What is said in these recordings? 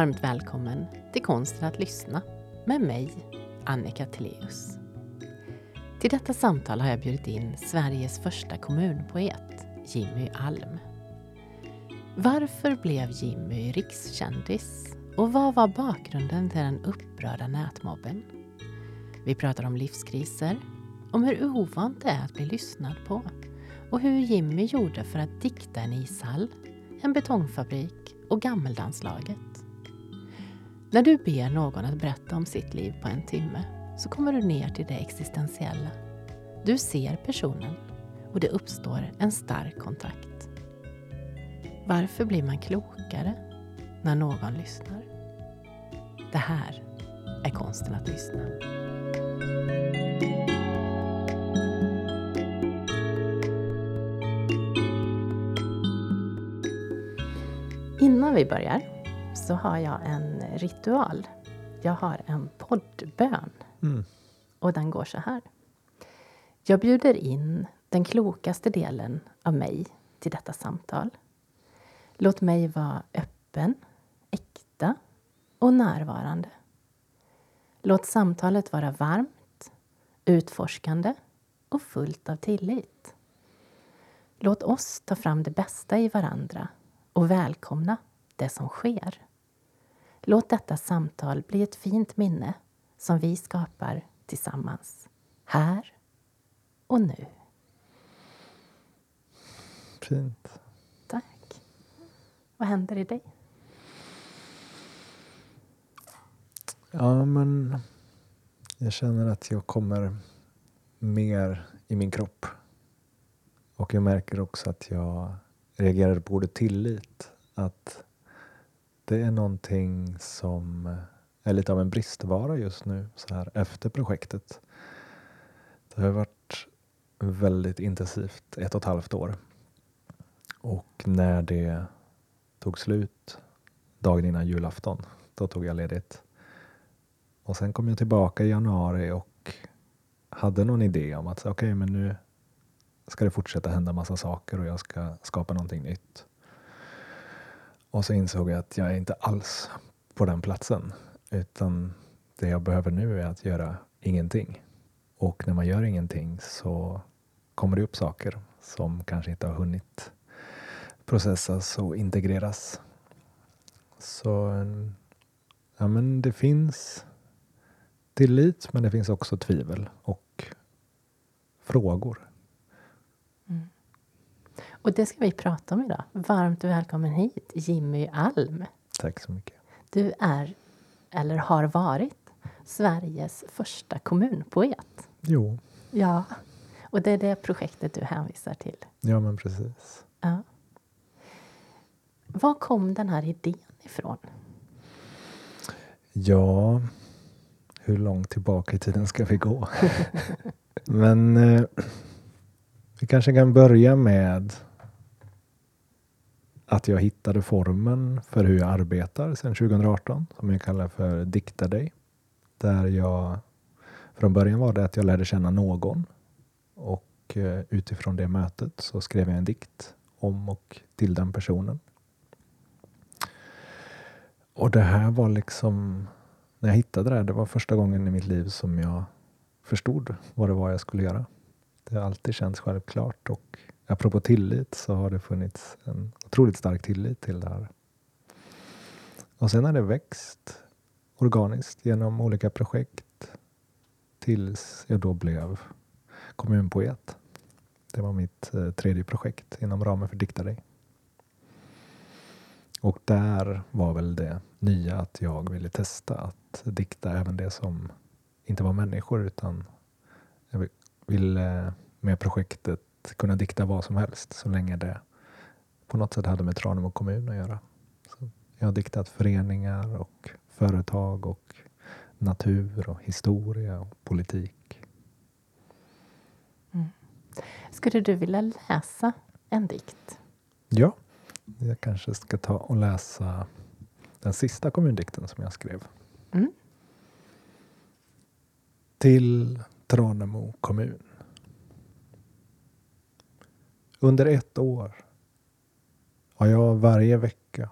Varmt välkommen till Konsten att lyssna med mig, Annika Teleus. Till detta samtal har jag bjudit in Sveriges första kommunpoet, Jimmy Alm. Varför blev Jimmy rikskändis? Och vad var bakgrunden till den upprörda nätmobben? Vi pratar om livskriser, om hur ovant det är att bli lyssnad på och hur Jimmy gjorde för att dikta en ishall, en betongfabrik och gammeldanslaget. När du ber någon att berätta om sitt liv på en timme så kommer du ner till det existentiella. Du ser personen och det uppstår en stark kontakt. Varför blir man klokare när någon lyssnar? Det här är konsten att lyssna. Innan vi börjar så har jag en ritual. Jag har en poddbön. Mm. Och den går så här. Jag bjuder in den klokaste delen av mig till detta samtal. Låt mig vara öppen, äkta och närvarande. Låt samtalet vara varmt, utforskande och fullt av tillit. Låt oss ta fram det bästa i varandra och välkomna det som sker. Låt detta samtal bli ett fint minne som vi skapar tillsammans, här och nu. Fint. Tack. Vad händer i dig? Ja, men jag känner att jag kommer mer i min kropp. Och jag märker också att jag reagerar på ordet tillit. Att det är någonting som eh, är lite av en bristvara just nu så här efter projektet. Det har varit väldigt intensivt ett och ett halvt år. Och när det tog slut dagen innan julafton, då tog jag ledigt. Och sen kom jag tillbaka i januari och hade någon idé om att okej, okay, men nu ska det fortsätta hända massa saker och jag ska skapa någonting nytt. Och så insåg jag att jag är inte alls på den platsen. Utan det jag behöver nu är att göra ingenting. Och när man gör ingenting så kommer det upp saker som kanske inte har hunnit processas och integreras. Så ja, men det finns tillit, men det finns också tvivel och frågor. Och det ska vi prata om idag. Varmt välkommen hit, Jimmy Alm. Tack så mycket. Du är, eller har varit, Sveriges första kommunpoet. Jo. Ja, och det är det projektet du hänvisar till. Ja, men precis. Ja. Var kom den här idén ifrån? Ja, hur långt tillbaka i tiden ska vi gå? men eh, vi kanske kan börja med att jag hittade formen för hur jag arbetar sedan 2018 som jag kallar för Dikta dig. Där jag från början var det att jag lärde känna någon och eh, utifrån det mötet så skrev jag en dikt om och till den personen. Och det här var liksom, när jag hittade det här, det var första gången i mitt liv som jag förstod vad det var jag skulle göra. Det har alltid känts självklart och apropå tillit så har det funnits en otroligt stark tillit till det här. Och sen har det växt organiskt genom olika projekt tills jag då blev kommunpoet. Det var mitt eh, tredje projekt inom ramen för Dikta dig. Och där var väl det nya att jag ville testa att dikta även det som inte var människor utan ville med projektet kunna dikta vad som helst så länge det på något sätt hade med Tranemo kommun att göra. Så jag har diktat föreningar och företag och natur och historia och politik. Mm. Skulle du vilja läsa en dikt? Ja, jag kanske ska ta och läsa den sista kommundikten som jag skrev. Mm. Till Tranemo kommun. Under ett år har jag varje vecka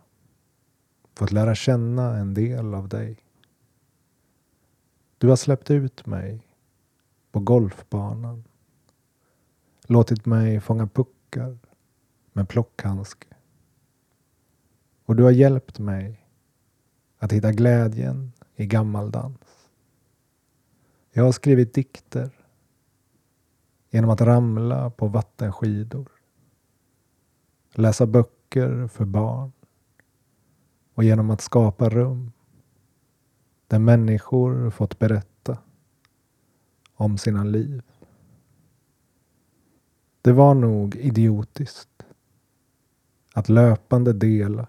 fått lära känna en del av dig. Du har släppt ut mig på golfbanan. Låtit mig fånga puckar med plockhandske. Och du har hjälpt mig att hitta glädjen i gammaldans. Jag har skrivit dikter genom att ramla på vattenskidor. Läsa böcker för barn och genom att skapa rum där människor fått berätta om sina liv. Det var nog idiotiskt att löpande dela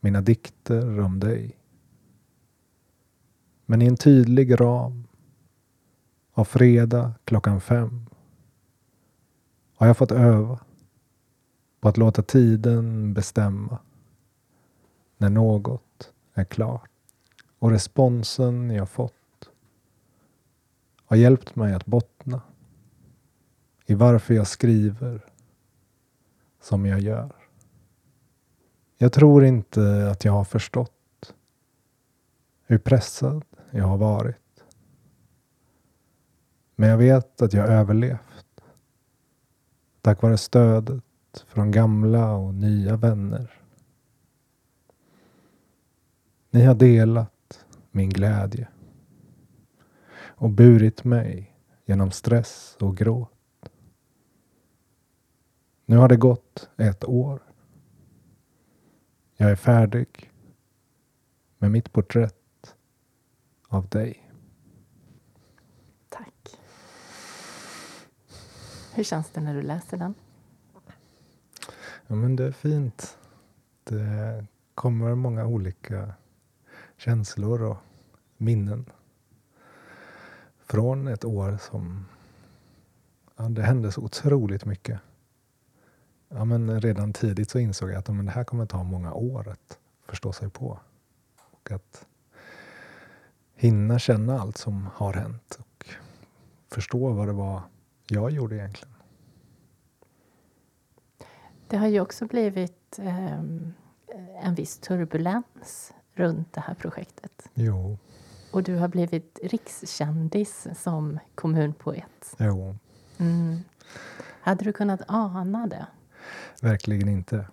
mina dikter om dig. Men i en tydlig ram av fredag klockan fem har jag fått öva på att låta tiden bestämma när något är klart. Och responsen jag fått har hjälpt mig att bottna i varför jag skriver som jag gör. Jag tror inte att jag har förstått hur pressad jag har varit. Men jag vet att jag överlevt tack vare stödet från gamla och nya vänner. Ni har delat min glädje och burit mig genom stress och gråt. Nu har det gått ett år. Jag är färdig med mitt porträtt av dig. Tack. Hur känns det när du läser den? Ja, men det är fint. Det kommer många olika känslor och minnen från ett år som ja, det hände så otroligt mycket. Ja, men redan tidigt så insåg jag att men det här kommer ta många år att förstå sig på. Och att hinna känna allt som har hänt och förstå vad det var jag gjorde egentligen. Det har ju också blivit eh, en viss turbulens runt det här projektet. Jo. Och du har blivit rikskändis som kommunpoet. Jo. Mm. Hade du kunnat ana det? Verkligen inte.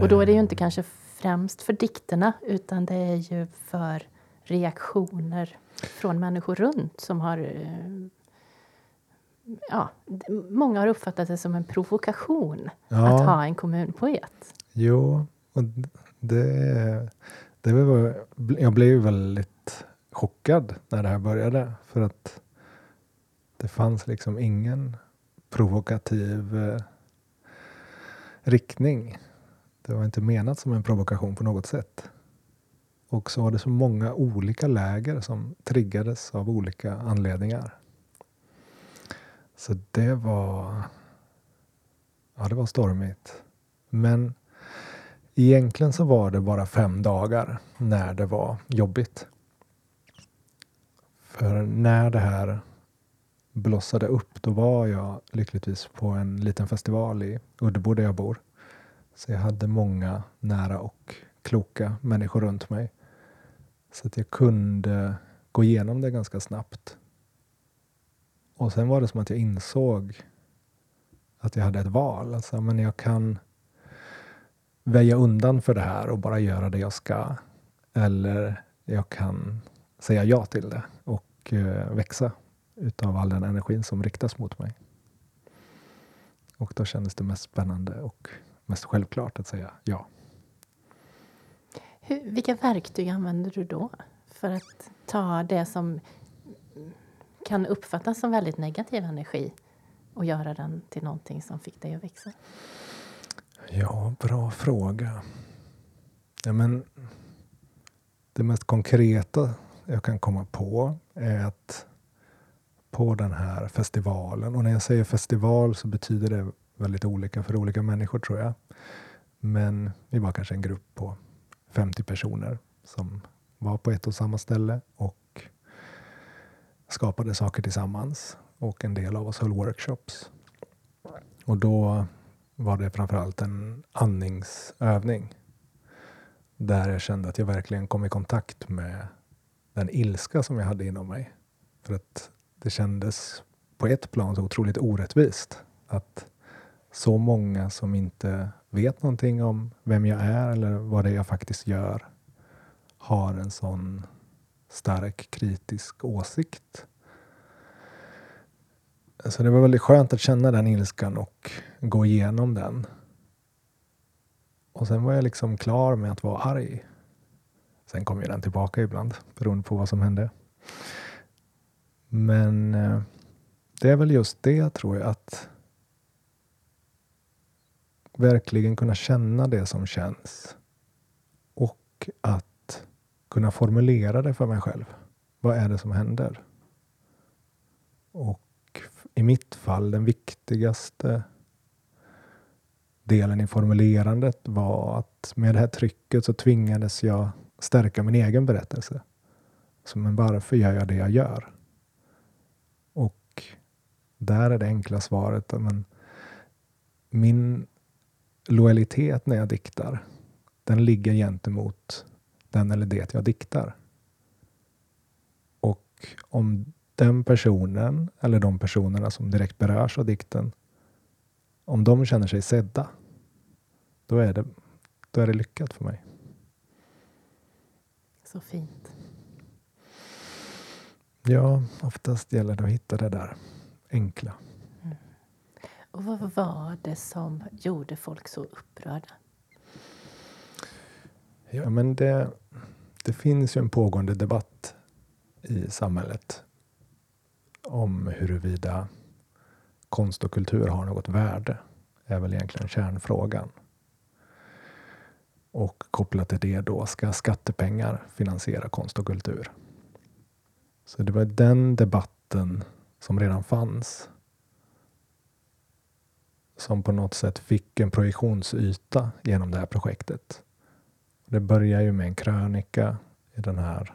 Och då är det ju inte Eh, kanske främst för dikterna utan det är ju för reaktioner från människor runt som har... Ja, många har uppfattat det som en provokation Ja. att ha en kommunpoet. Jo, och det, det var, jag blev väldigt chockad när det här började. För att det fanns liksom ingen provokativ eh, riktning. Det var inte menat som en provokation på något sätt. Och så var det så många olika läger som triggades av olika anledningar. Så det var, ja, det var stormigt. Men egentligen så var det bara fem dagar när det var jobbigt. För när det här blossade upp, då var jag lyckligtvis på en liten festival i Uddebo där jag bor. Så jag hade många nära och kloka människor runt mig. Så att jag kunde gå igenom det ganska snabbt. Och sen var det som att jag insåg att jag hade ett val. Alltså, men jag kan väja undan för det här och bara göra det jag ska. Eller jag kan säga ja till det och eh, växa utav all den energin som riktas mot mig. Och då kändes det mest spännande och mest självklart att säga ja. Hur, vilka verktyg använder du då för att ta det som kan uppfattas som väldigt negativ energi och göra den till någonting som fick dig att växa? Ja, bra fråga. Ja, men det mest konkreta jag kan komma på är att på den här festivalen, och när jag säger festival så betyder det väldigt olika för olika människor tror jag. Men vi var kanske en grupp på 50 personer som var på ett och samma ställe och skapade saker tillsammans. Och en del av oss höll workshops. Och då var det framförallt en andningsövning. där jag kände att jag verkligen kom i kontakt med den ilska som jag hade inom mig. För att det kändes på ett plan så otroligt orättvist att så många som inte vet någonting om vem jag är eller vad det är jag faktiskt gör har en sån stark kritisk åsikt. Så det var väldigt skönt att känna den ilskan och gå igenom den. Och sen var jag liksom klar med att vara arg. Sen kom ju den tillbaka ibland beroende på vad som hände. Men eh, det är väl just det tror jag att verkligen kunna känna det som känns och att kunna formulera det för mig själv. Vad är det som händer? Och i mitt fall den viktigaste delen i formulerandet var att med det här trycket så tvingades jag stärka min egen berättelse. Så men varför gör jag det jag gör? Och där är det enkla svaret men min lojalitet när jag diktar, den ligger gentemot den eller det jag diktar. Och om den personen eller de personerna som direkt berörs av dikten, om de känner sig sedda, då är det, då är det lyckat för mig. Så fint. Ja, oftast gäller det att hitta det där enkla. Mm. Och vad var det som gjorde folk så upprörda? Ja, men det, det finns ju en pågående debatt i samhället om huruvida konst och kultur har något värde är väl egentligen kärnfrågan. Och kopplat till det då, ska skattepengar finansiera konst och kultur? Så det var den debatten som redan fanns som på något sätt fick en projektionsyta genom det här projektet. Det börjar ju med en krönika i den här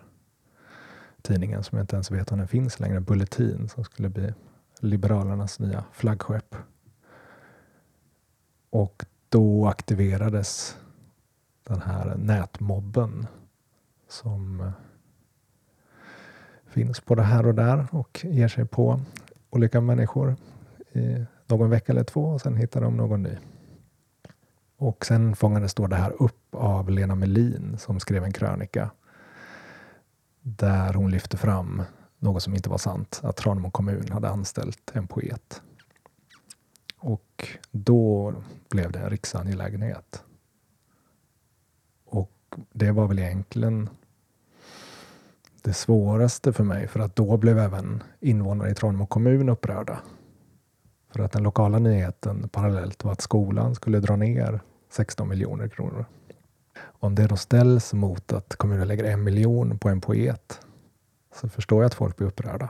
tidningen som jag inte ens vet om den finns längre, Bulletin, som skulle bli Liberalernas nya flaggskepp. Och då aktiverades den här nätmobben som eh, finns både här och där och ger sig på olika människor i någon vecka eller två och sen hittar de någon ny. Och sen fångades då det här upp av Lena Melin som skrev en krönika där hon lyfte fram något som inte var sant, att Tranemo kommun hade anställt en poet. Och då blev det en riksangelägenhet. Och det var väl egentligen det svåraste för mig, för att då blev även invånare i Tranemo kommun upprörda. För att den lokala nyheten parallellt var att skolan skulle dra ner 16 miljoner kronor. Om det då ställs mot att kommunen lägger en miljon på en poet så förstår jag att folk blir upprörda.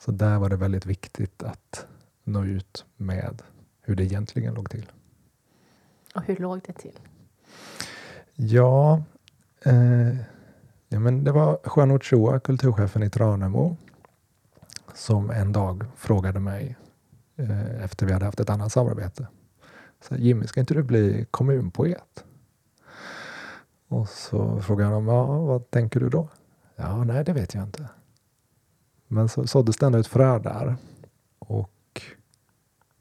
Så där var det väldigt viktigt att nå ut med hur det egentligen låg till. Och hur låg det till? Ja, eh, ja men det var Juan Ochoa, kulturchefen i Tranemo, som en dag frågade mig eh, efter vi hade haft ett annat samarbete. Så Jimmy, ska inte du bli kommunpoet? Och så frågade han ja, vad tänker du då? Ja, nej, det vet jag inte. Men så såddes det ändå ett frö där. Och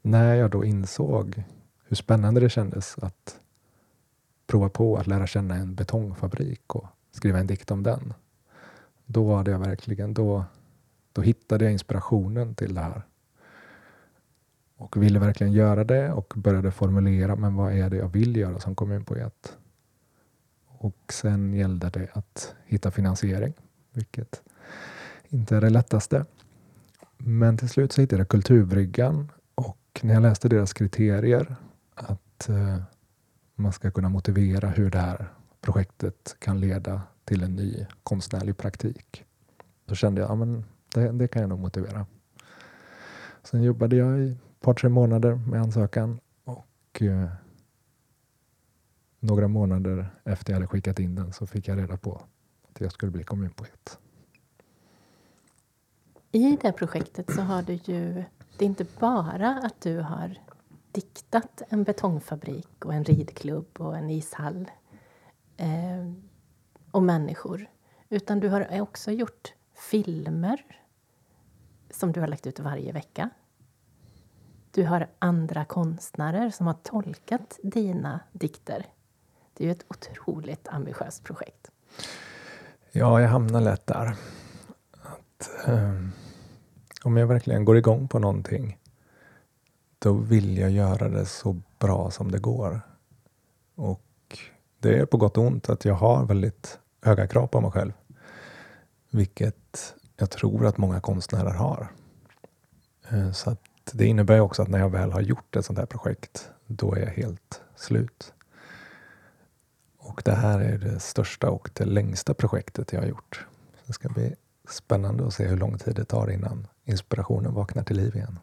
när jag då insåg hur spännande det kändes att prova på att lära känna en betongfabrik och skriva en dikt om den. Då hade jag verkligen, då, då hittade jag inspirationen till det här. Och ville verkligen göra det och började formulera, men vad är det jag vill göra som kommunpoet? Och sen gällde det att hitta finansiering, vilket inte är det lättaste. Men till slut så hittade jag Kulturbryggan och när jag läste deras kriterier att eh, man ska kunna motivera hur det här projektet kan leda till en ny konstnärlig praktik. Då kände jag att ja, det, det kan jag nog motivera. Sen jobbade jag i par, tre månader med ansökan och eh, några månader efter jag hade skickat in den så fick jag reda på att jag skulle bli kommunpoet. I det projektet så har du ju, det är inte bara att du har diktat en betongfabrik och en ridklubb och en ishall. eh, och människor. Utan du har också gjort filmer som du har lagt ut varje vecka. Du har andra konstnärer som har tolkat dina dikter. Det är ju ett otroligt ambitiöst projekt. Ja, jag hamnar lätt där. Att, um, om jag verkligen går igång på någonting, då vill jag göra det så bra som det går. Och det är på gott och ont att jag har väldigt höga krav på mig själv. Vilket jag tror att många konstnärer har. Eh, så att det innebär också att när jag väl har gjort ett sånt här projekt, då är jag helt slut. Och det här är det största och det längsta projektet jag har gjort. Det ska bli spännande att se hur lång tid det tar innan inspirationen vaknar till liv igen.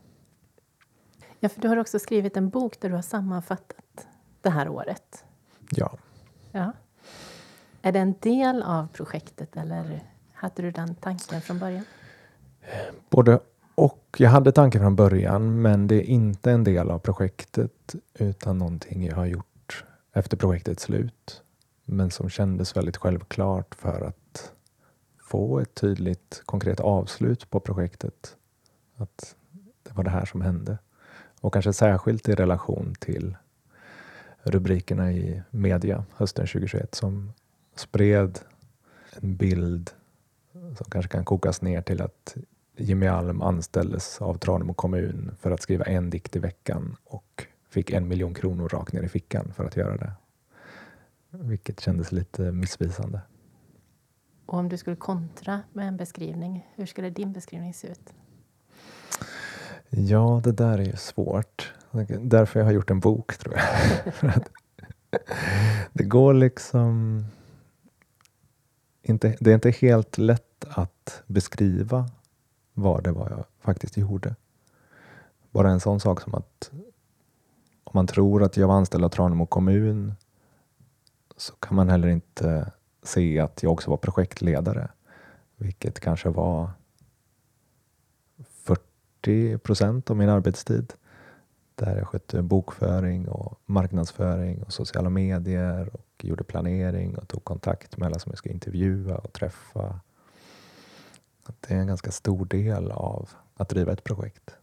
Ja, för du har också skrivit en bok där du har sammanfattat det här året. Ja. ja. Är det en del av projektet eller hade du den tanken från början? Både och. Jag hade tanken från början, men det är inte en del av projektet utan någonting jag har gjort efter projektets slut. Men som kändes väldigt självklart för att få ett tydligt konkret avslut på projektet. Att det var det här som hände. Och kanske särskilt i relation till rubrikerna i media hösten 2021 som spred en bild som kanske kan kokas ner till att Jimmy Alm anställdes av Tranemo kommun för att skriva en dikt i veckan och fick en miljon kronor rakt ner i fickan för att göra det. Vilket kändes lite missvisande. Och om du skulle kontra med en beskrivning, hur skulle din beskrivning se ut? Ja, det där är ju svårt. Därför jag har gjort en bok, tror jag. det går liksom... Inte, det är inte helt lätt att beskriva vad det var jag faktiskt gjorde. Bara en sån sak som att om man tror att jag var anställd av Tranemo kommun så kan man heller inte se att jag också var projektledare, vilket kanske var 40 procent av min arbetstid. Där jag skötte bokföring och marknadsföring och sociala medier och gjorde planering och tog kontakt med alla som jag skulle intervjua och träffa. Det är en ganska stor del av att driva ett projekt.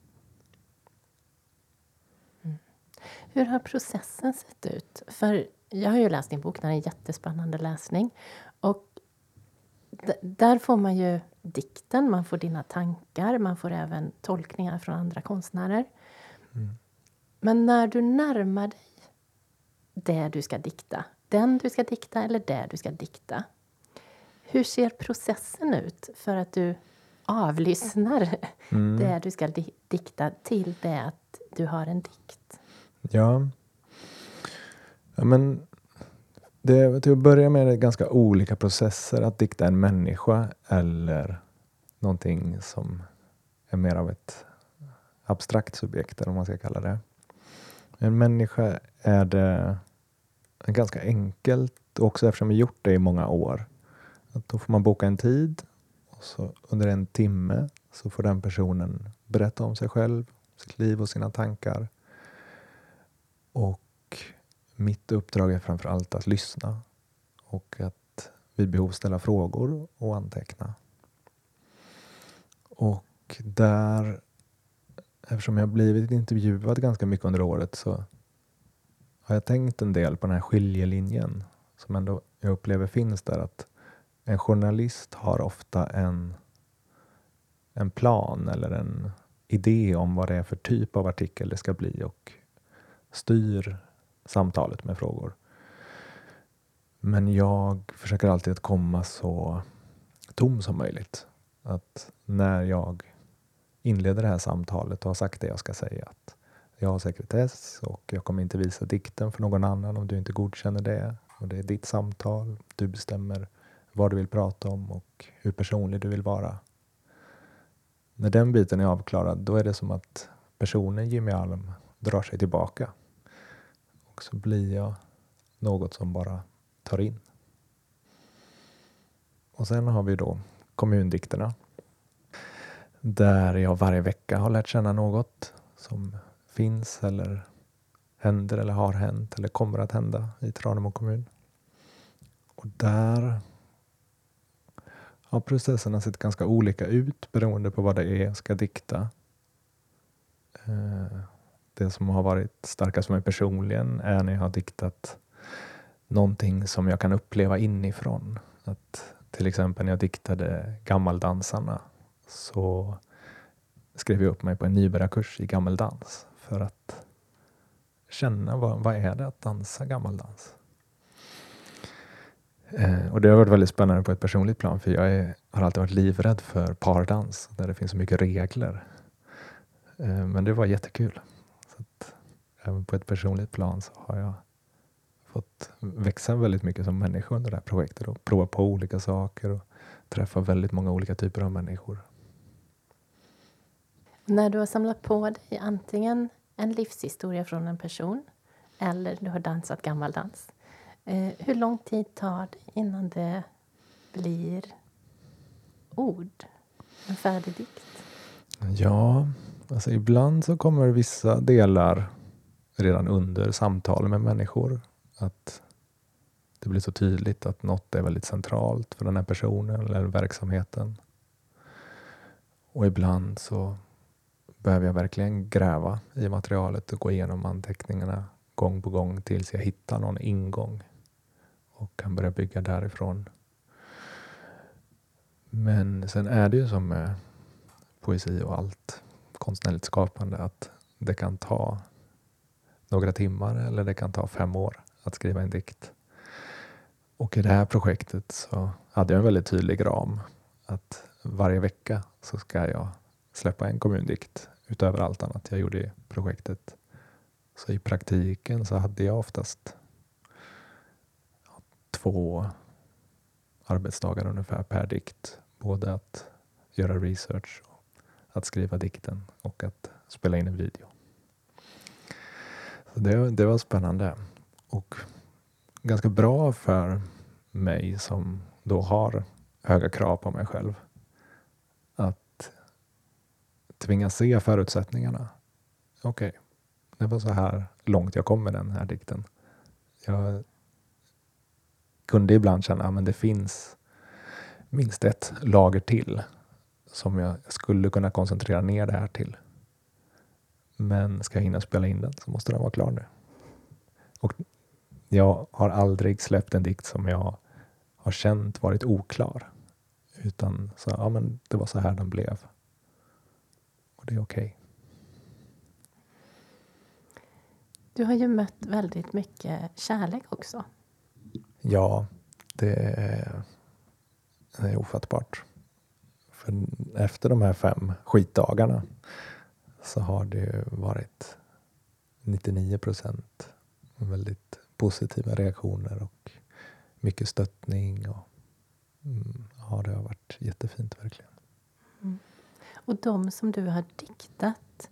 Mm. Hur har processen sett ut? För jag har ju läst din bok, den är en jättespännande läsning. Och där får man ju dikten, man får dina tankar, man får även tolkningar från andra konstnärer. Mm. Men när du närmar dig det du ska dikta, den du ska dikta eller det du ska dikta. Hur ser processen ut för att du avlyssnar mm. det du ska dikta till det att du har en dikt? Ja, Ja, men det, till att börja med är det ganska olika processer att dikta en människa eller någonting som är mer av ett abstrakt subjekt, eller vad man ska kalla det. En människa är det ganska enkelt, också eftersom vi gjort det i många år. Att då får man boka en tid och så under en timme så får den personen berätta om sig själv, sitt liv och sina tankar. Och mitt uppdrag är framför allt att lyssna och att vid behov ställa frågor och anteckna. Och där, eftersom jag blivit intervjuad ganska mycket under året så har jag tänkt en del på den här skiljelinjen som ändå jag upplever finns där. Att en journalist har ofta en, en plan eller en idé om vad det är för typ av artikel det ska bli och styr samtalet med frågor. Men jag försöker alltid att komma så tom som möjligt. Att när jag inleder det här samtalet och har sagt det jag ska säga att jag har sekretess och jag kommer inte visa dikten för någon annan om du inte godkänner det. Och Det är ditt samtal. Du bestämmer vad du vill prata om och hur personlig du vill vara. När den biten är avklarad, då är det som att personen Jimmy Alm drar sig tillbaka Och så blir jag något som bara tar in. Och sen har vi då kommundikterna. Där jag varje vecka har lärt känna något som finns eller händer eller har hänt eller kommer att hända i Tranemo kommun. Och där har processerna sett ganska olika ut beroende på vad det är jag ska dikta. Eh, det som har varit starkast för mig personligen är när jag har diktat någonting som jag kan uppleva inifrån. Att till exempel när jag diktade Gammaldansarna så skrev jag upp mig på en nybörjarkurs i gammeldans för att känna vad, vad är det att dansa gammaldans? Eh, och det har varit väldigt spännande på ett personligt plan för jag är, har alltid varit livrädd för pardans där det finns så mycket regler. Eh, men det var jättekul. Så att, även på ett personligt plan så har jag fått växa väldigt mycket som människa under det här projektet och prova på olika saker och träffa väldigt många olika typer av människor. När du har samlat på dig antingen en livshistoria från en person eller du har dansat gammaldans. Eh, Eh, hur lång tid tar det innan det blir ord? En färdig dikt? Ja, alltså ibland så kommer vissa delar redan under samtal med människor. Att det blir så tydligt att något är väldigt centralt för den här personen eller verksamheten. Och ibland så behöver jag verkligen gräva i materialet och gå igenom anteckningarna gång på gång tills jag hittar någon ingång och kan börja bygga därifrån. Men sen är det ju som med poesi och allt konstnärligt skapande att det kan ta några timmar eller det kan ta fem år att skriva en dikt. Och i det här projektet så hade jag en väldigt tydlig ram att varje vecka så ska jag släppa en kommundikt utöver allt annat jag gjorde i projektet. Så i praktiken så hade jag oftast två arbetsdagar ungefär per dikt. Både att göra research, att skriva dikten och att spela in en video. Så det, det var spännande och ganska bra för mig som då har höga krav på mig själv att tvingas se förutsättningarna. Okej, okay. det var så här långt jag kom med den här dikten. Jag kunde ibland känna att det finns minst ett lager till som jag skulle kunna koncentrera ner det här till. Men ska jag hinna spela in den så måste den vara klar nu. Och jag har aldrig släppt en dikt som jag har känt varit oklar. Utan så, ja, men det var så här den blev och det är okej. Okay. Du har ju mött väldigt mycket kärlek också. Ja, det är, det är ofattbart. För efter de här fem skitdagarna så har det varit 99 procent väldigt positiva reaktioner och mycket stöttning. Och, mm, ja, det har varit jättefint verkligen. Mm. Och de som du har diktat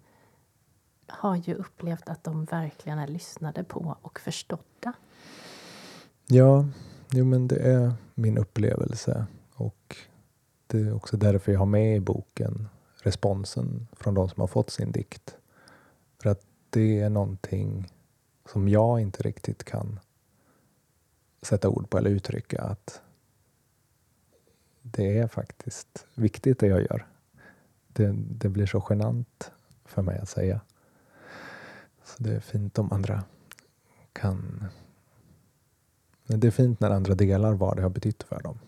har ju upplevt att de verkligen är lyssnade på och förstådda. Ja, jo, men det är min upplevelse. Och det är också därför jag har med i boken responsen från de som har fått sin dikt. För att det är någonting som jag inte riktigt kan sätta ord på eller uttrycka. Att det är faktiskt viktigt det jag gör det, det blir så genant för mig att säga. Så det är fint om andra kan... Det är fint när andra delar vad det har betytt för dem.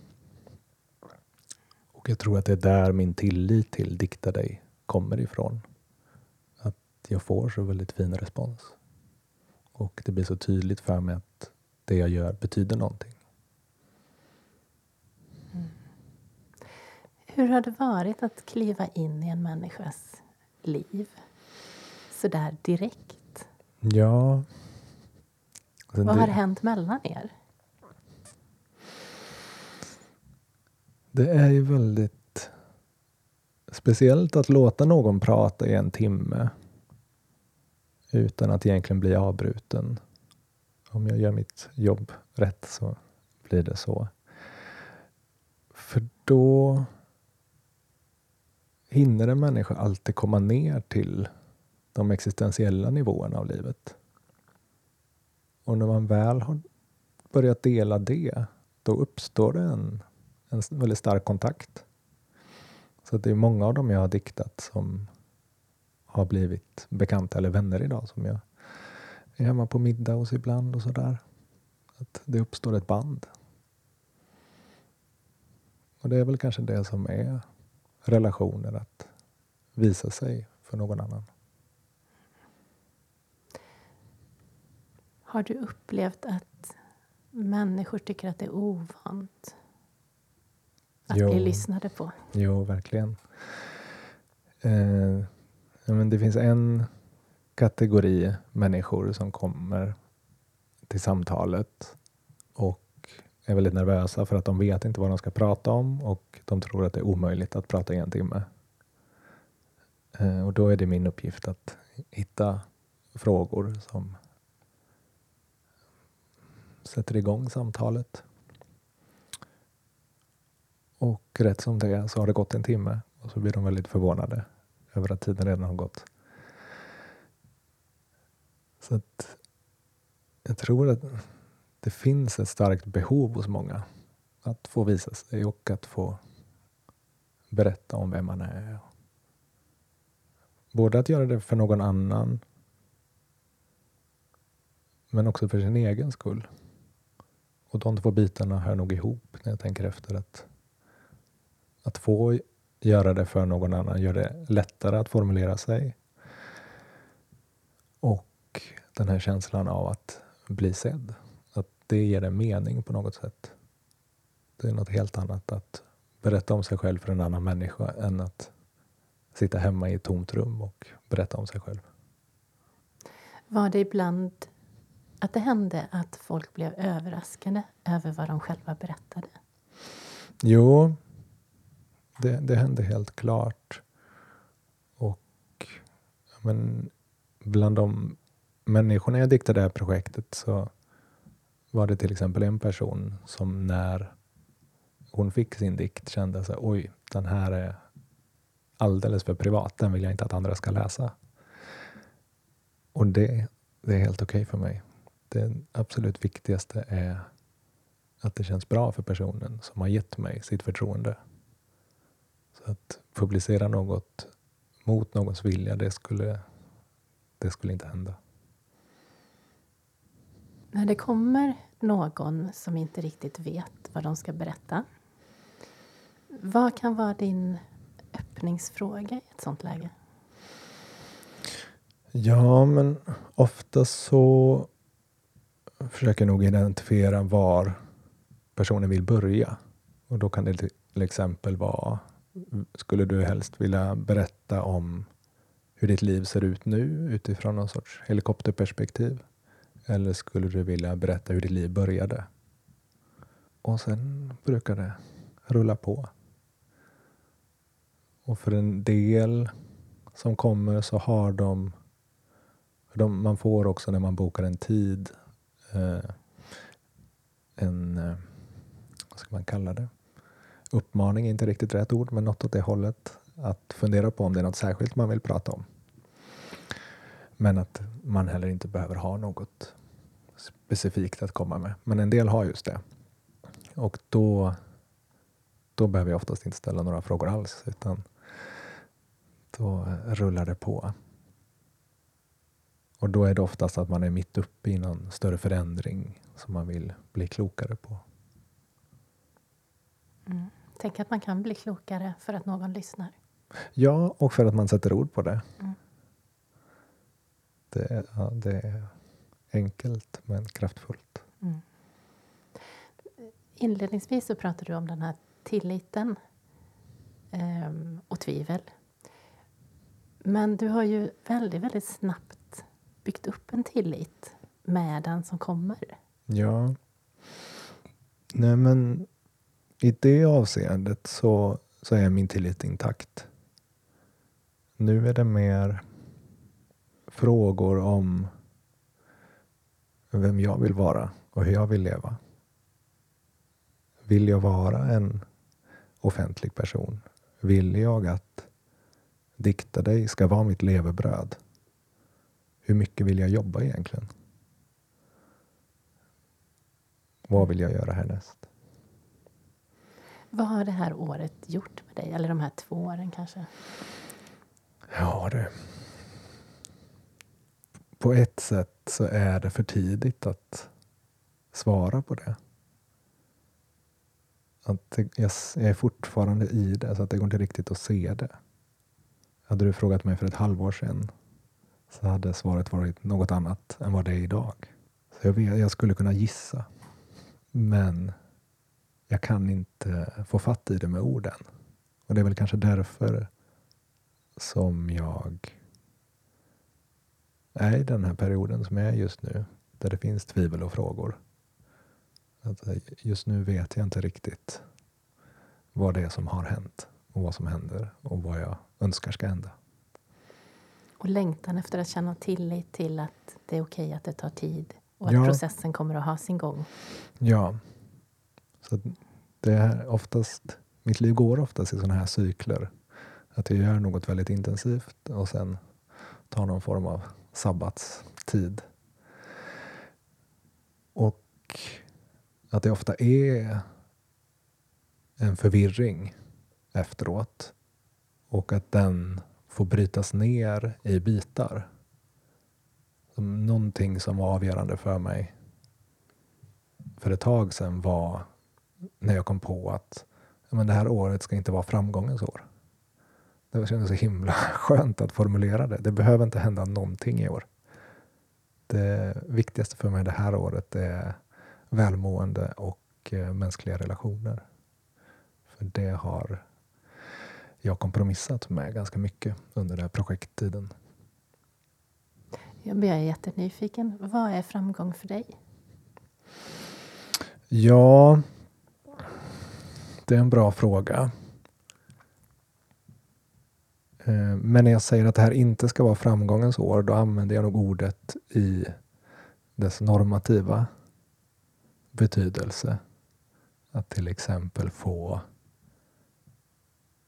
Och jag tror att det är där min tillit till Dikta dig kommer ifrån. Att jag får så väldigt fin respons. Och det blir så tydligt för mig att det jag gör betyder någonting. Hur har det varit att kliva in i en människas liv så där direkt? Ja... Alltså Vad det, har hänt mellan er? Det är ju väldigt speciellt att låta någon prata i en timme utan att egentligen bli avbruten. Om jag gör mitt jobb rätt så blir det så. För då hinner en människa alltid komma ner till de existentiella nivåerna av livet. Och när man väl har börjat dela det då uppstår det en, en väldigt stark kontakt. Så det är många av dem jag har diktat som har blivit bekanta eller vänner idag som jag är hemma på middag hos ibland och sådär. Att det uppstår ett band. Och det är väl kanske det som är relationer, att visa sig för någon annan. Har du upplevt att människor tycker att det är ovant att jo. bli lyssnade på? Jo, verkligen. Eh, men det finns en kategori människor som kommer till samtalet och är väldigt nervösa för att de vet inte vad de ska prata om och de tror att det är omöjligt att prata i en timme. Eh, och då är det min uppgift att hitta frågor som sätter igång samtalet. Och rätt som det är så har det gått en timme och så blir de väldigt förvånade över att tiden redan har gått. Så att jag tror att det finns ett starkt behov hos många att få visa sig och att få berätta om vem man är. Både att göra det för någon annan men också för sin egen skull. Och de två bitarna hör nog ihop när jag tänker efter. Att, att få göra det för någon annan gör det lättare att formulera sig. Och den här känslan av att bli sedd. Att det ger en mening på något sätt. Det är något helt annat att berätta om sig själv för en annan människa än att sitta hemma i ett tomt rum och berätta om sig själv. Var det ibland att det hände att folk blev överraskade över vad de själva berättade? Jo, det, det hände helt klart. Och men, bland de människorna jag diktade det här projektet så var det till exempel en person som när hon fick sin dikt kände så oj, den här är alldeles för privat, den vill jag inte att andra ska läsa. Och det, det är helt okej okay för mig det absolut viktigaste är att det känns bra för personen som har gett mig sitt förtroende. Så att publicera något mot någons vilja, det skulle, det skulle inte hända. När det kommer någon som inte riktigt vet vad de ska berätta, vad kan vara din öppningsfråga i ett sånt läge? Ja, men ofta så försöker nog identifiera var personen vill börja. Och då kan det till exempel vara, skulle du helst vilja berätta om hur ditt liv ser ut nu utifrån någon sorts helikopterperspektiv? Eller skulle du vilja berätta hur ditt liv började? Och sen brukar det rulla på. Och för en del som kommer så har de, de man får också när man bokar en tid eh, en, eh, vad ska man kalla det? Uppmaning är inte riktigt rätt ord, men något åt det hållet. Att fundera på om det är något särskilt man vill prata om. Men att man heller inte behöver ha något specifikt att komma med. Men en del har just det. Och då, då behöver jag oftast inte ställa några frågor alls, utan då rullar det på. Och då är det oftast att man är mitt uppe i någon större förändring som man vill bli klokare på. Mm. Tänk att man kan bli klokare för att någon lyssnar. Ja, och för att man sätter ord på det. Mm. Det, ja, det är enkelt men kraftfullt. Mm. Inledningsvis så pratade du om den här tilliten um, och tvivel. Men du har ju väldigt, väldigt snabbt byggt upp en tillit med den som kommer. Ja. Nej, men i det avseendet så, så är min tillit intakt. Nu är det mer frågor om vem jag vill vara och hur jag vill leva. Vill jag vara en offentlig person? Vill jag att dikta dig ska vara mitt levebröd? Hur mycket vill jag jobba egentligen? Vad vill jag göra härnäst? Vad har det här året gjort med dig? Eller de här två åren kanske? Ja du. På ett sätt så är det för tidigt att svara på det. Att det, jag, jag är fortfarande i det, så att det går inte riktigt att se det. Hade du frågat mig för ett halvår sedan så hade svaret varit något annat än vad det är idag. Så jag, vet, jag skulle kunna gissa. Men jag kan inte få fatt i det med orden. Och det är väl kanske därför som jag är i den här perioden som jag är just nu. Där det finns tvivel och frågor. Att just nu vet jag inte riktigt vad det är som har hänt och vad som händer och vad jag önskar ska hända. Och längtan efter att känna tillit till att det är okej att det tar tid och att Ja. processen kommer att ha sin gång. Ja. Så det är oftast, mitt liv går oftast i sådana här cykler. Att jag gör något väldigt intensivt och sen tar någon form av sabbatstid. Och att det ofta är en förvirring efteråt. Och att den får brytas ner i bitar. Någonting som var avgörande för mig för ett tag sedan var när jag kom på att men det här året ska inte vara framgångens år. Det kändes så himla skönt att formulera det. Det behöver inte hända någonting i år. Det viktigaste för mig det här året är välmående och eh, mänskliga relationer. För det har jag kompromissat med ganska mycket under den här projekttiden. Jag blir jättenyfiken. Vad är framgång för dig? Ja, det är en bra fråga. Eh, men när jag säger att det här inte ska vara framgångens år, då använder jag nog ordet i dess normativa betydelse. Att till exempel få,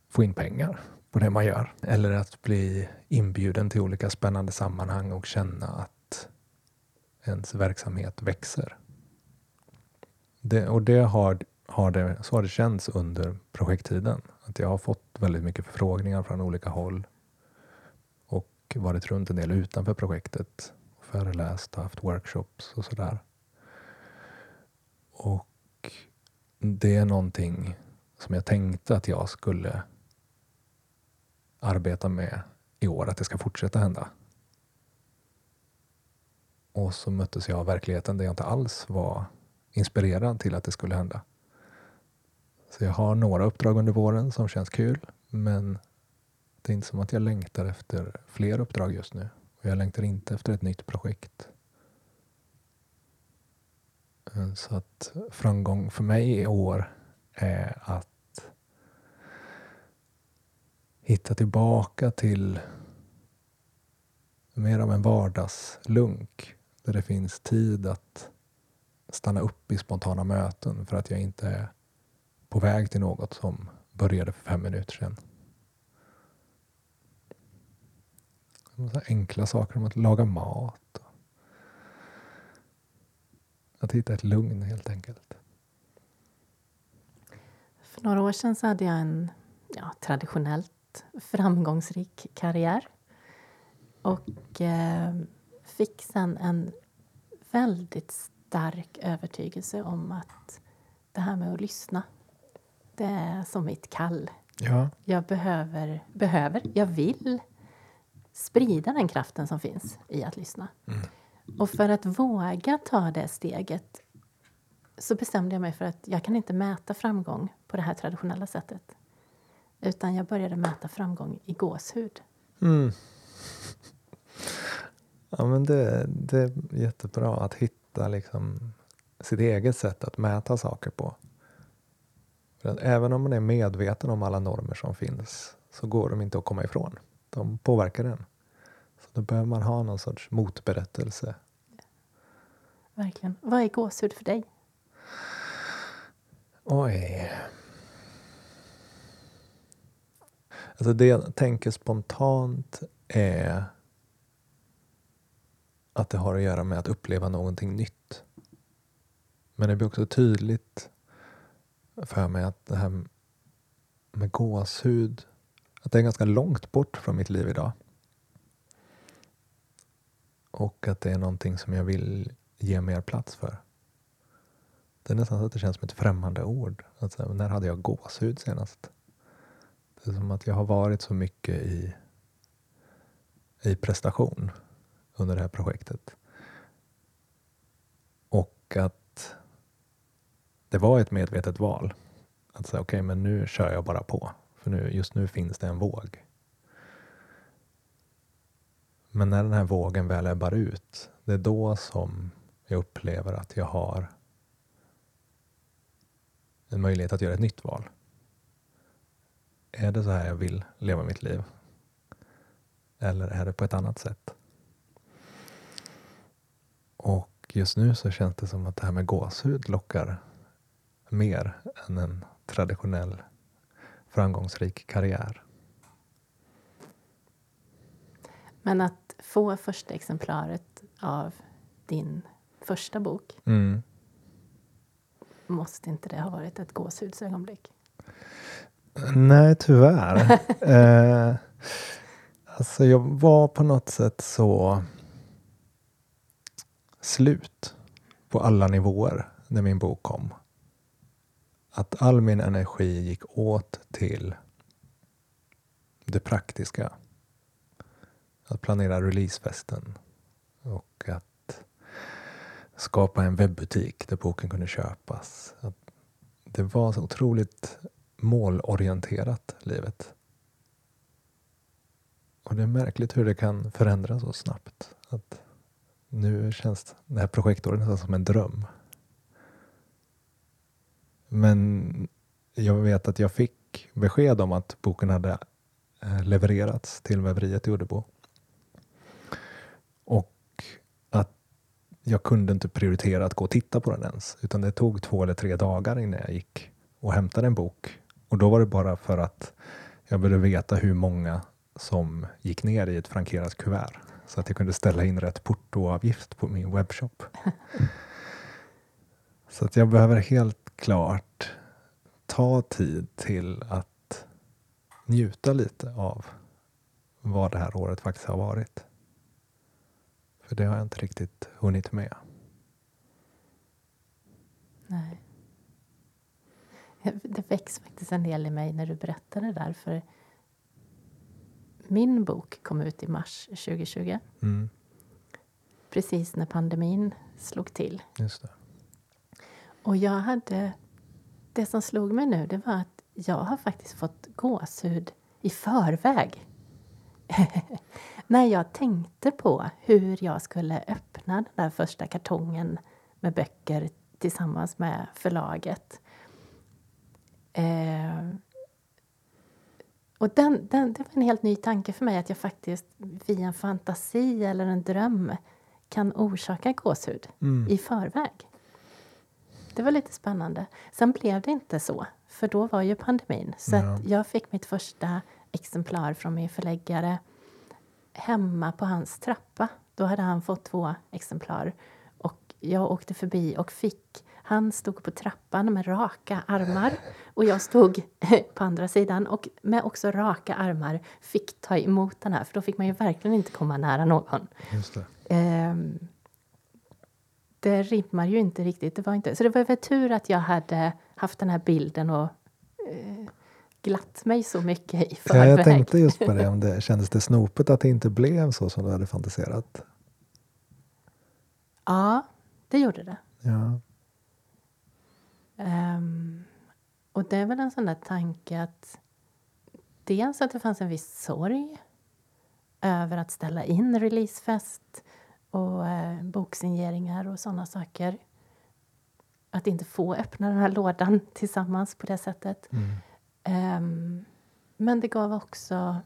få in pengar på det man gör. Eller att bli inbjuden till olika spännande sammanhang och känna att ens verksamhet växer. Det, och det har, har det, så har det känts under projekttiden. Att jag har fått väldigt mycket förfrågningar från olika håll. Och varit runt en del utanför projektet. Föreläst och haft workshops och sådär. Och det är någonting som jag tänkte att jag skulle arbeta med i år. Att det ska fortsätta hända. Och så möttes jag av verkligheten där jag inte alls var inspirerad till att det skulle hända. Så jag har några uppdrag under våren som känns kul, men det är inte som att jag längtar efter fler uppdrag just nu. Och jag längtar inte efter ett nytt projekt. Eh, så att framgång för mig i år är att hitta tillbaka till mer av en vardagslunk där det finns tid att stanna upp i spontana möten för att jag inte är på väg till något som började för fem minuter sedan. Enkla saker som att laga mat. och Att hitta ett lugn helt enkelt. För några år sedan så hade jag en ja, traditionellt framgångsrik karriär. Och eh, fick sen en väldigt stark övertygelse om att det här med att lyssna, det är som mitt kall. Ja. Jag behöver, behöver, jag vill sprida den kraften som finns i att lyssna. Och för att våga ta det steget så bestämde jag mig för att jag kan inte mäta framgång på det här traditionella sättet. Utan jag började mäta framgång i gåshud. Mm. Ja, men det, det är jättebra att hitta liksom sitt eget sätt att mäta saker på. För att även om man är medveten om alla normer som finns så går de inte att komma ifrån. De påverkar en. Så då behöver man ha någon sorts motberättelse. Verkligen. Vad är gåshud för dig? Oj. Alltså det jag tänker spontant är att det har att göra med att uppleva någonting nytt. Men det blir också tydligt för mig att det här med gåshud, att det är ganska långt bort från mitt liv idag. Och att det är någonting som jag vill ge mer plats för. Det är nästan så att det känns som ett främmande ord. Alltså, när hade jag gåshud senast? Det är som att jag har varit så mycket i, i prestation under det här projektet. Och att det var ett medvetet val. Att säga okej, okay, men nu kör jag bara på. För nu, just nu finns det en våg. Men när den här vågen väl ebbar ut, det är då som jag upplever att jag har en möjlighet att göra ett nytt val. Är det så här jag vill leva mitt liv? Eller är det på ett annat sätt? Och just nu så känns det som att det här med gåshud lockar mer än en traditionell framgångsrik karriär. Men att få första exemplaret av din första bok mm. måste inte det ha varit ett gåshudsögonblick? Nej, tyvärr. eh, alltså jag var på något sätt så slut på alla nivåer när min bok kom. Att all min energi gick åt till det praktiska. Att planera releasefesten och att skapa en webbutik där boken kunde köpas. Att det var så otroligt målorienterat, livet. Och det är märkligt hur det kan förändras så snabbt. Att nu känns det här projektåret nästan som en dröm. Men jag vet att jag fick besked om att boken hade eh, levererats till väveriet i Uddebo. Och att jag kunde inte prioritera att gå och titta på den ens. Utan det tog två eller tre dagar innan jag gick och hämtade en bok. Och då var det bara för att jag ville veta hur många som gick ner i ett frankerat kuvert. Så att jag kunde ställa in rätt portoavgift på min webbshop. Så att jag behöver helt klart ta tid till att njuta lite av vad det här året faktiskt har varit. För det har jag inte riktigt hunnit med. Nej. Det väcks faktiskt en del i mig när du berättar det där. För min bok kom ut i mars 2020. Mm. Precis när pandemin slog till. Just det. Och jag hade... Det som slog mig nu det var att jag har faktiskt fått gåshud i förväg. när jag tänkte på hur jag skulle öppna den där första kartongen med böcker tillsammans med förlaget. Eh, och den, den, det var en helt ny tanke för mig att jag faktiskt via en fantasi eller en dröm kan orsaka gåshud mm. i förväg. Det var lite spännande. Sen blev det inte så, för då var ju pandemin. Så ja. jag fick mitt första exemplar från min förläggare hemma på hans trappa. Då hade han fått två exemplar. Och jag åkte förbi och fick han stod på trappan med raka armar och jag stod på andra sidan och med också raka armar fick ta emot den här, för då fick man ju verkligen inte komma nära någon. Just det. Ehm, det rimmar ju inte riktigt. Det var inte, så det var väl tur att jag hade haft den här bilden och eh, glatt mig så mycket i förväg. Ja, jag tänkte just på det, om det kändes det snopet att det inte blev så som du hade fantiserat? Ja, det gjorde det. Ja. Um, och det är väl en sån där tanke att dels att det fanns en viss sorg över att ställa in releasefest och eh, boksigneringar och såna saker. Att inte få öppna den här lådan tillsammans på det sättet. Mm. Um, men det gav också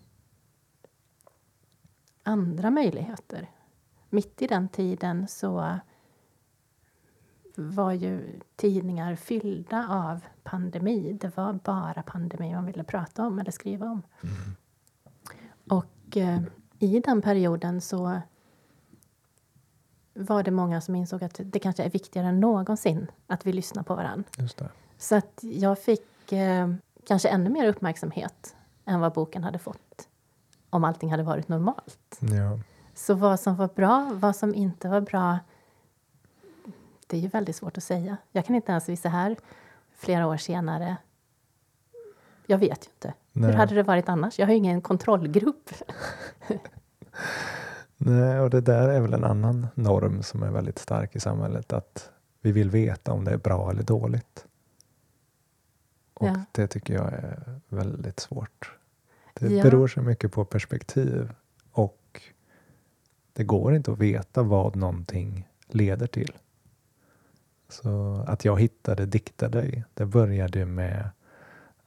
andra möjligheter. Mitt i den tiden så var ju tidningar fyllda av pandemi. Det var bara pandemi man ville prata om eller skriva om. Mm. Och eh, i den perioden så var det många som insåg att det kanske är viktigare än någonsin att vi lyssnar på varandra. Så att jag fick eh, kanske ännu mer uppmärksamhet än vad boken hade fått om allting hade varit normalt. Ja. Så vad som var bra, vad som inte var bra, det är ju väldigt svårt att säga. Jag kan inte ens visa här flera år senare. Jag vet ju inte. Nej. Hur hade det varit annars? Jag har ju ingen kontrollgrupp. Nej, och det där är väl en annan norm som är väldigt stark i samhället. Att vi vill veta om det är bra eller dåligt. Och Ja. det tycker jag är väldigt svårt. Det Ja. beror så mycket på perspektiv och det går inte att veta vad någonting leder till. Så att jag hittade Dikta dig, det började med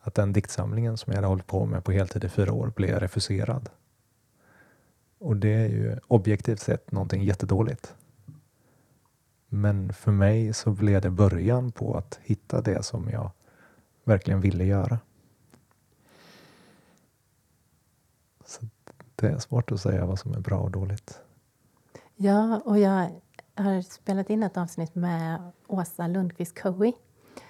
att den diktsamlingen som jag hade hållit på med på heltid i fyra år blev refuserad. Och det är ju objektivt sett någonting jättedåligt. Men för mig så blev det början på att hitta det som jag verkligen ville göra. Så det är svårt att säga vad som är bra och dåligt. Ja, och jag har spelat in ett avsnitt med Åsa Lundqvist Cowie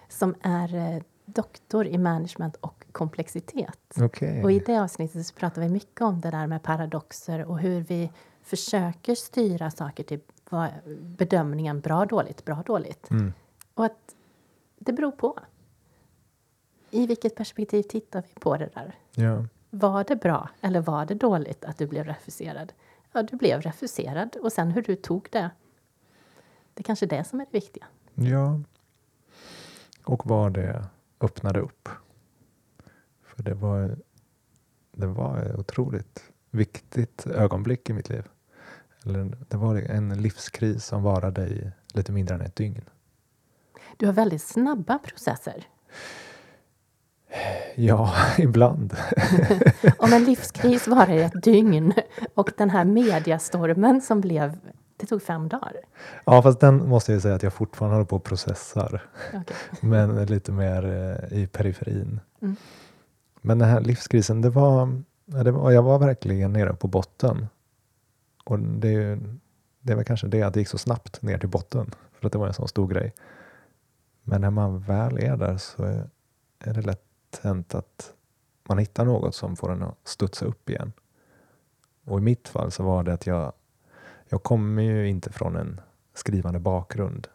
som är eh, doktor i management och komplexitet. Okej. Och i det avsnittet så pratar vi mycket om det där med paradoxer och hur vi försöker styra saker till vad, bedömningen bra, dåligt, bra, dåligt. Mm. Och att det beror på. I vilket perspektiv tittar vi på det där? Ja. Var det bra eller var det dåligt att du blev refuserad? Ja, du blev refuserad och sen hur du tog det. Det är kanske är det som är det viktiga. ja. Och vad det öppnade upp. För det var, det var ett otroligt viktigt ögonblick i mitt liv. Eller, det var en livskris som varade i lite mindre än ett dygn. Du har väldigt snabba processer. Ja, ibland. Om en livskris varar i ett dygn och den här mediastormen som blev, det tog fem dagar. Ja, fast den måste jag säga att jag fortfarande håller på och processar. Okej. Men lite mer eh, i periferin. Mm. Men den här livskrisen, det var, det var, jag var verkligen nere på botten. Och det, är det var kanske det att det gick så snabbt ner till botten. För att det var en sån stor grej. Men när man väl är där så är, är det lätt hänt att man hittar något som får en att studsa upp igen. Och i mitt fall så var det att jag, jag kommer ju inte från en skrivande bakgrund.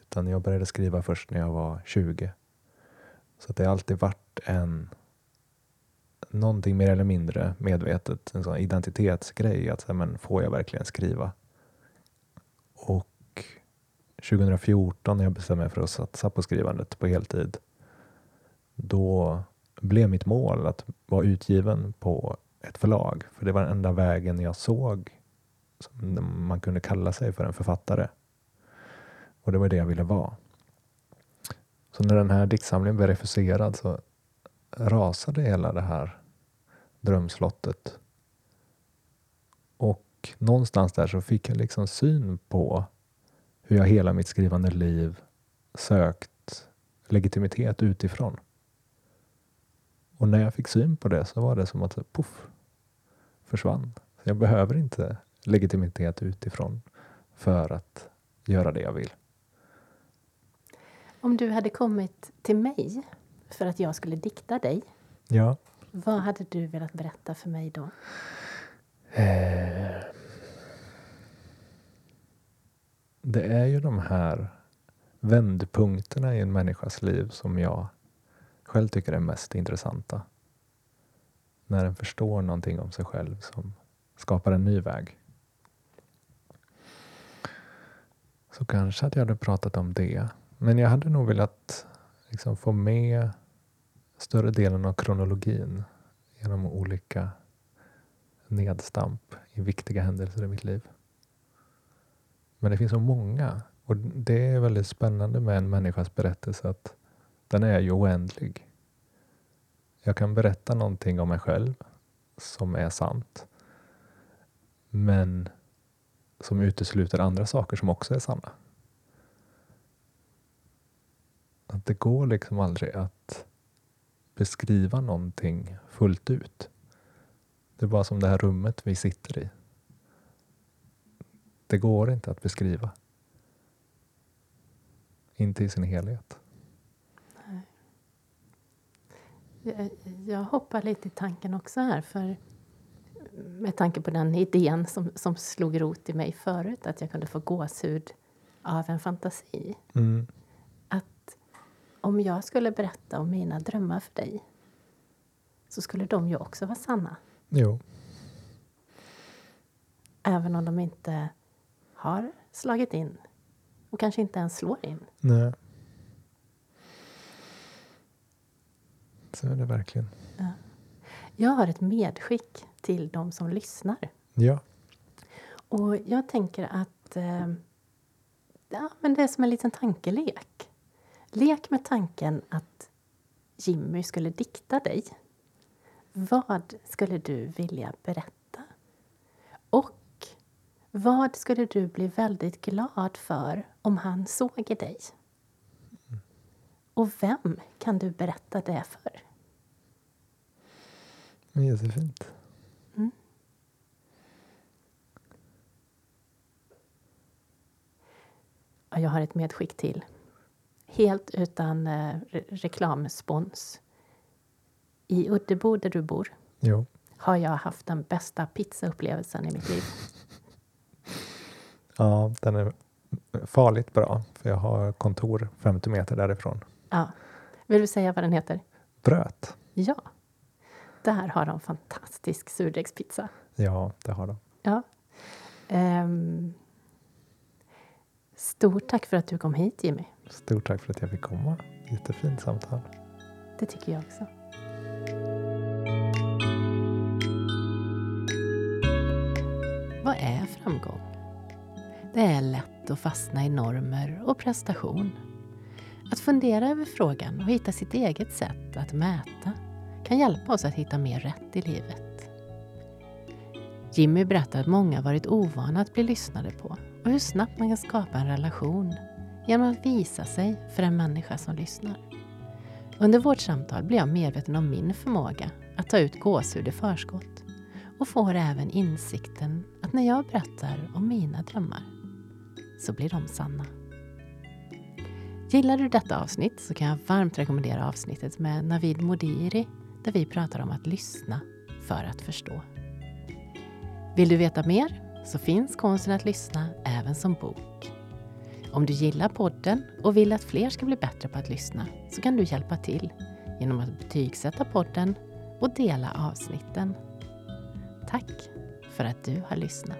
Utan jag började skriva först när jag var 20. Så att det har alltid varit en någonting mer eller mindre medvetet, en sån identitetsgrej. Att här, men får jag verkligen skriva? Och 2014 när jag bestämde mig för att satsa på skrivandet på heltid. Då blev mitt mål att vara utgiven på ett förlag. För det var den enda vägen jag såg som man kunde kalla sig för en författare. Och det var det jag ville vara. Så när den här diktsamlingen blev refuserad så rasade hela det här drömslottet. Och någonstans där så fick jag liksom syn på hur jag hela mitt skrivande liv sökt legitimitet utifrån. Och när jag fick syn på det så var det som att puff, försvann. Jag behöver inte legitimitet utifrån för att göra det jag vill. Om du hade kommit till mig för att jag skulle dikta dig, Ja vad hade du velat berätta för mig då? Eh, Det är ju de här vändpunkterna i en människas liv som jag själv tycker är mest intressanta. När en förstår någonting om sig själv som skapar en ny väg. Så kanske att jag hade pratat om det. Men jag hade nog velat liksom få med större delen av kronologin genom olika nedstamp i viktiga händelser i mitt liv. Men det finns så många. Och det är väldigt spännande med en människas berättelse att den är ju oändlig. Jag kan berätta någonting om mig själv som är sant. Men som utesluter andra saker som också är sanna. Att det går liksom aldrig att beskriva någonting fullt ut. Det är bara som det här rummet vi sitter i. Det går inte att beskriva. Inte i sin helhet. Jag, jag hoppar lite i tanken också här. för Med tanke på den idén som, som slog rot i mig förut, att jag kunde få gåshud av en fantasi. Mm. Om jag skulle berätta om mina drömmar för dig så skulle de ju också vara sanna. Jo. Även om de inte har slagit in och kanske inte ens slår in. Nej. Så är det verkligen. Jag har ett medskick till de som lyssnar. Ja. Och jag tänker att eh, ja, men det är som en liten tankelek. Lek med tanken att Jimmy skulle dikta dig. Vad skulle du vilja berätta? Och vad skulle du bli väldigt glad för om han såg i dig? Och vem kan du berätta det för? Men Jättefint. Ja, Jag har ett medskick till. Helt utan eh, re reklamspons. I Uddebo, där du bor, Jo. har jag haft den bästa pizzaupplevelsen i mitt liv. Ja, den är farligt bra. För jag har kontor 50 meter därifrån. Ja. Vill du säga vad den heter? Bröt. Ja. Där har de fantastisk surdegspizza. Ja, det har de. Ja. Ehm. Stort tack för att du kom hit, Jimmy. Stort tack för att jag fick komma. Jättefint samtal. Det tycker jag också. Vad är framgång? Det är lätt att fastna i normer och prestation. Att fundera över frågan och hitta sitt eget sätt att mäta kan hjälpa oss att hitta mer rätt i livet. Jimmy berättar att många varit ovana att bli lyssnade på och hur snabbt man kan skapa en relation genom att visa sig för en människa som lyssnar. Under vårt samtal blir jag medveten om min förmåga att ta ut gåshud i förskott och får även insikten att när jag berättar om mina drömmar så blir de sanna. Gillar du detta avsnitt så kan jag varmt rekommendera avsnittet med Navid Modiri där vi pratar om att lyssna för att förstå. Vill du veta mer så finns Konsten att lyssna även som bok. Om du gillar podden och vill att fler ska bli bättre på att lyssna så kan du hjälpa till genom att betygsätta podden och dela avsnitten. Tack för att du har lyssnat.